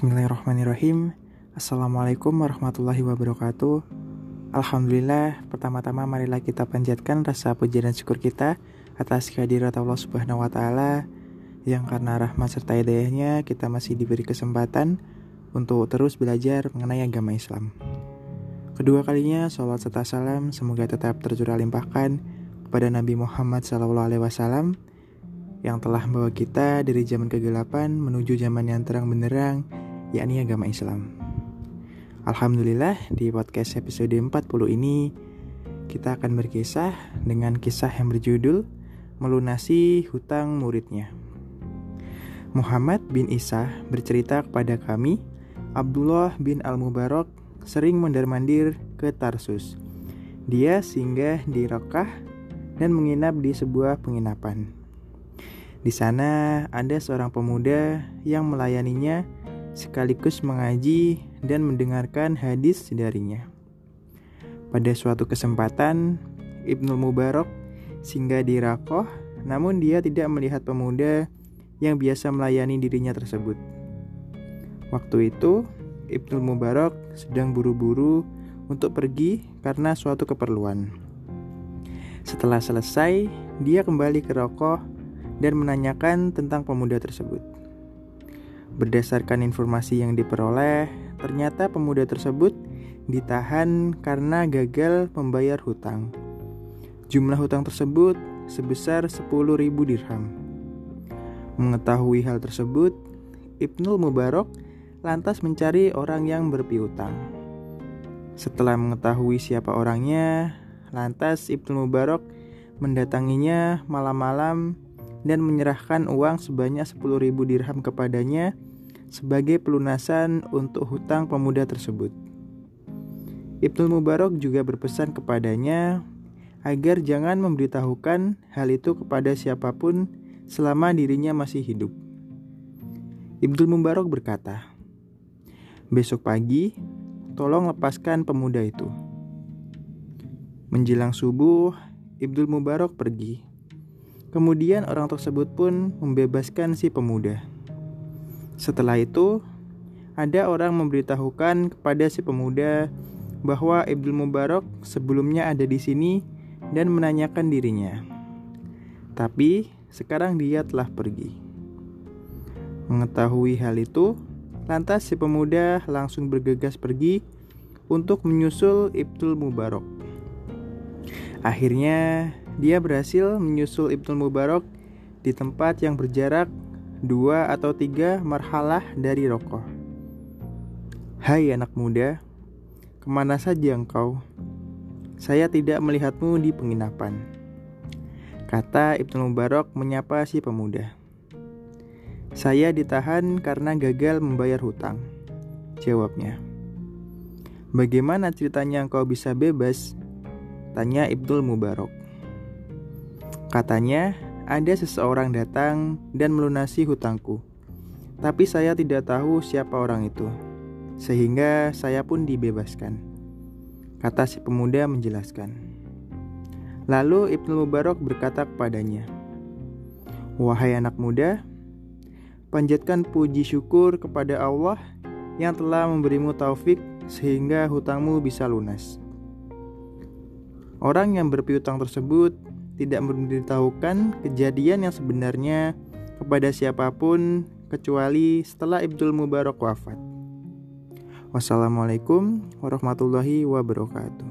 Bismillahirrahmanirrahim. Assalamualaikum warahmatullahi wabarakatuh. Alhamdulillah Pertama-tama marilah kita panjatkan rasa puji dan syukur kita Atas kehadirat Allah subhanahu wa ta'ala Yang karena rahmat serta hidayahnya Kita masih diberi kesempatan Untuk terus belajar mengenai agama Islam. Kedua kalinya Salawat serta salam Semoga tetap tercurah limpahkan Kepada Nabi Muhammad SAW yang telah membawa kita dari zaman kegelapan menuju zaman yang terang benderang, yakni agama Islam. Alhamdulillah di podcast episode 40 ini kita akan berkisah dengan kisah yang berjudul Melunasi Hutang Muridnya. Muhammad bin Isa bercerita kepada kami, Abdullah bin Al-Mubarak sering mondar-mandir ke Tarsus. Dia singgah di Rokah dan menginap di sebuah penginapan. Di sana ada seorang pemuda yang melayaninya sekaligus mengaji dan mendengarkan hadis darinya. Pada suatu kesempatan, Ibnu Mubarak singgah di Rakoh, namun dia tidak melihat pemuda yang biasa melayani dirinya tersebut. Waktu itu, Ibnu Mubarak sedang buru-buru untuk pergi karena suatu keperluan. Setelah selesai, dia kembali ke Rakoh dan menanyakan tentang pemuda tersebut. Berdasarkan informasi yang diperoleh, ternyata pemuda tersebut ditahan karena gagal membayar hutang. Jumlah hutang tersebut sebesar 10.000 dirham. Mengetahui hal tersebut, Ibnul Mubarak lantas mencari orang yang berpiutang. Setelah mengetahui siapa orangnya, lantas Ibnul Mubarak mendatanginya malam-malam dan menyerahkan uang sebanyak 10.000 dirham kepadanya sebagai pelunasan untuk hutang pemuda tersebut. Ibnu Mubarak juga berpesan kepadanya agar jangan memberitahukan hal itu kepada siapa pun selama dirinya masih hidup. Ibnu Mubarak berkata, "Besok pagi, tolong lepaskan pemuda itu." Menjelang subuh, Ibnu Mubarak pergi. Kemudian orang tersebut pun membebaskan si pemuda. Setelah itu, ada orang memberitahukan kepada si pemuda bahwa Ibnu Mubarak sebelumnya ada di sini dan menanyakan dirinya. Tapi sekarang dia telah pergi. Mengetahui hal itu, lantas si pemuda langsung bergegas pergi untuk menyusul Ibnu Mubarak. Akhirnya dia berhasil menyusul Ibnu Mubarak di tempat yang berjarak dua atau tiga marhalah dari Rokoh. Hai anak muda, ke mana saja engkau? Saya tidak melihatmu di penginapan. Kata Ibnu Mubarak menyapa si pemuda. Saya ditahan karena gagal membayar hutang. Jawabnya. Bagaimana ceritanya engkau bisa bebas? Tanya Ibnu Mubarak. Katanya, ada seseorang datang dan melunasi hutangku. Tapi saya tidak tahu siapa orang itu, sehingga saya pun dibebaskan. Kata si pemuda menjelaskan. Lalu Ibnu Mubarak berkata kepadanya, Wahai anak muda, panjatkan puji syukur kepada Allah yang telah memberimu taufik sehingga hutangmu bisa lunas. Orang yang berpiutang tersebut tidak memberitahukan kejadian yang sebenarnya kepada siapa pun kecuali setelah Ibdul Mubarak wafat. Wassalamualaikum warahmatullahi wabarakatuh.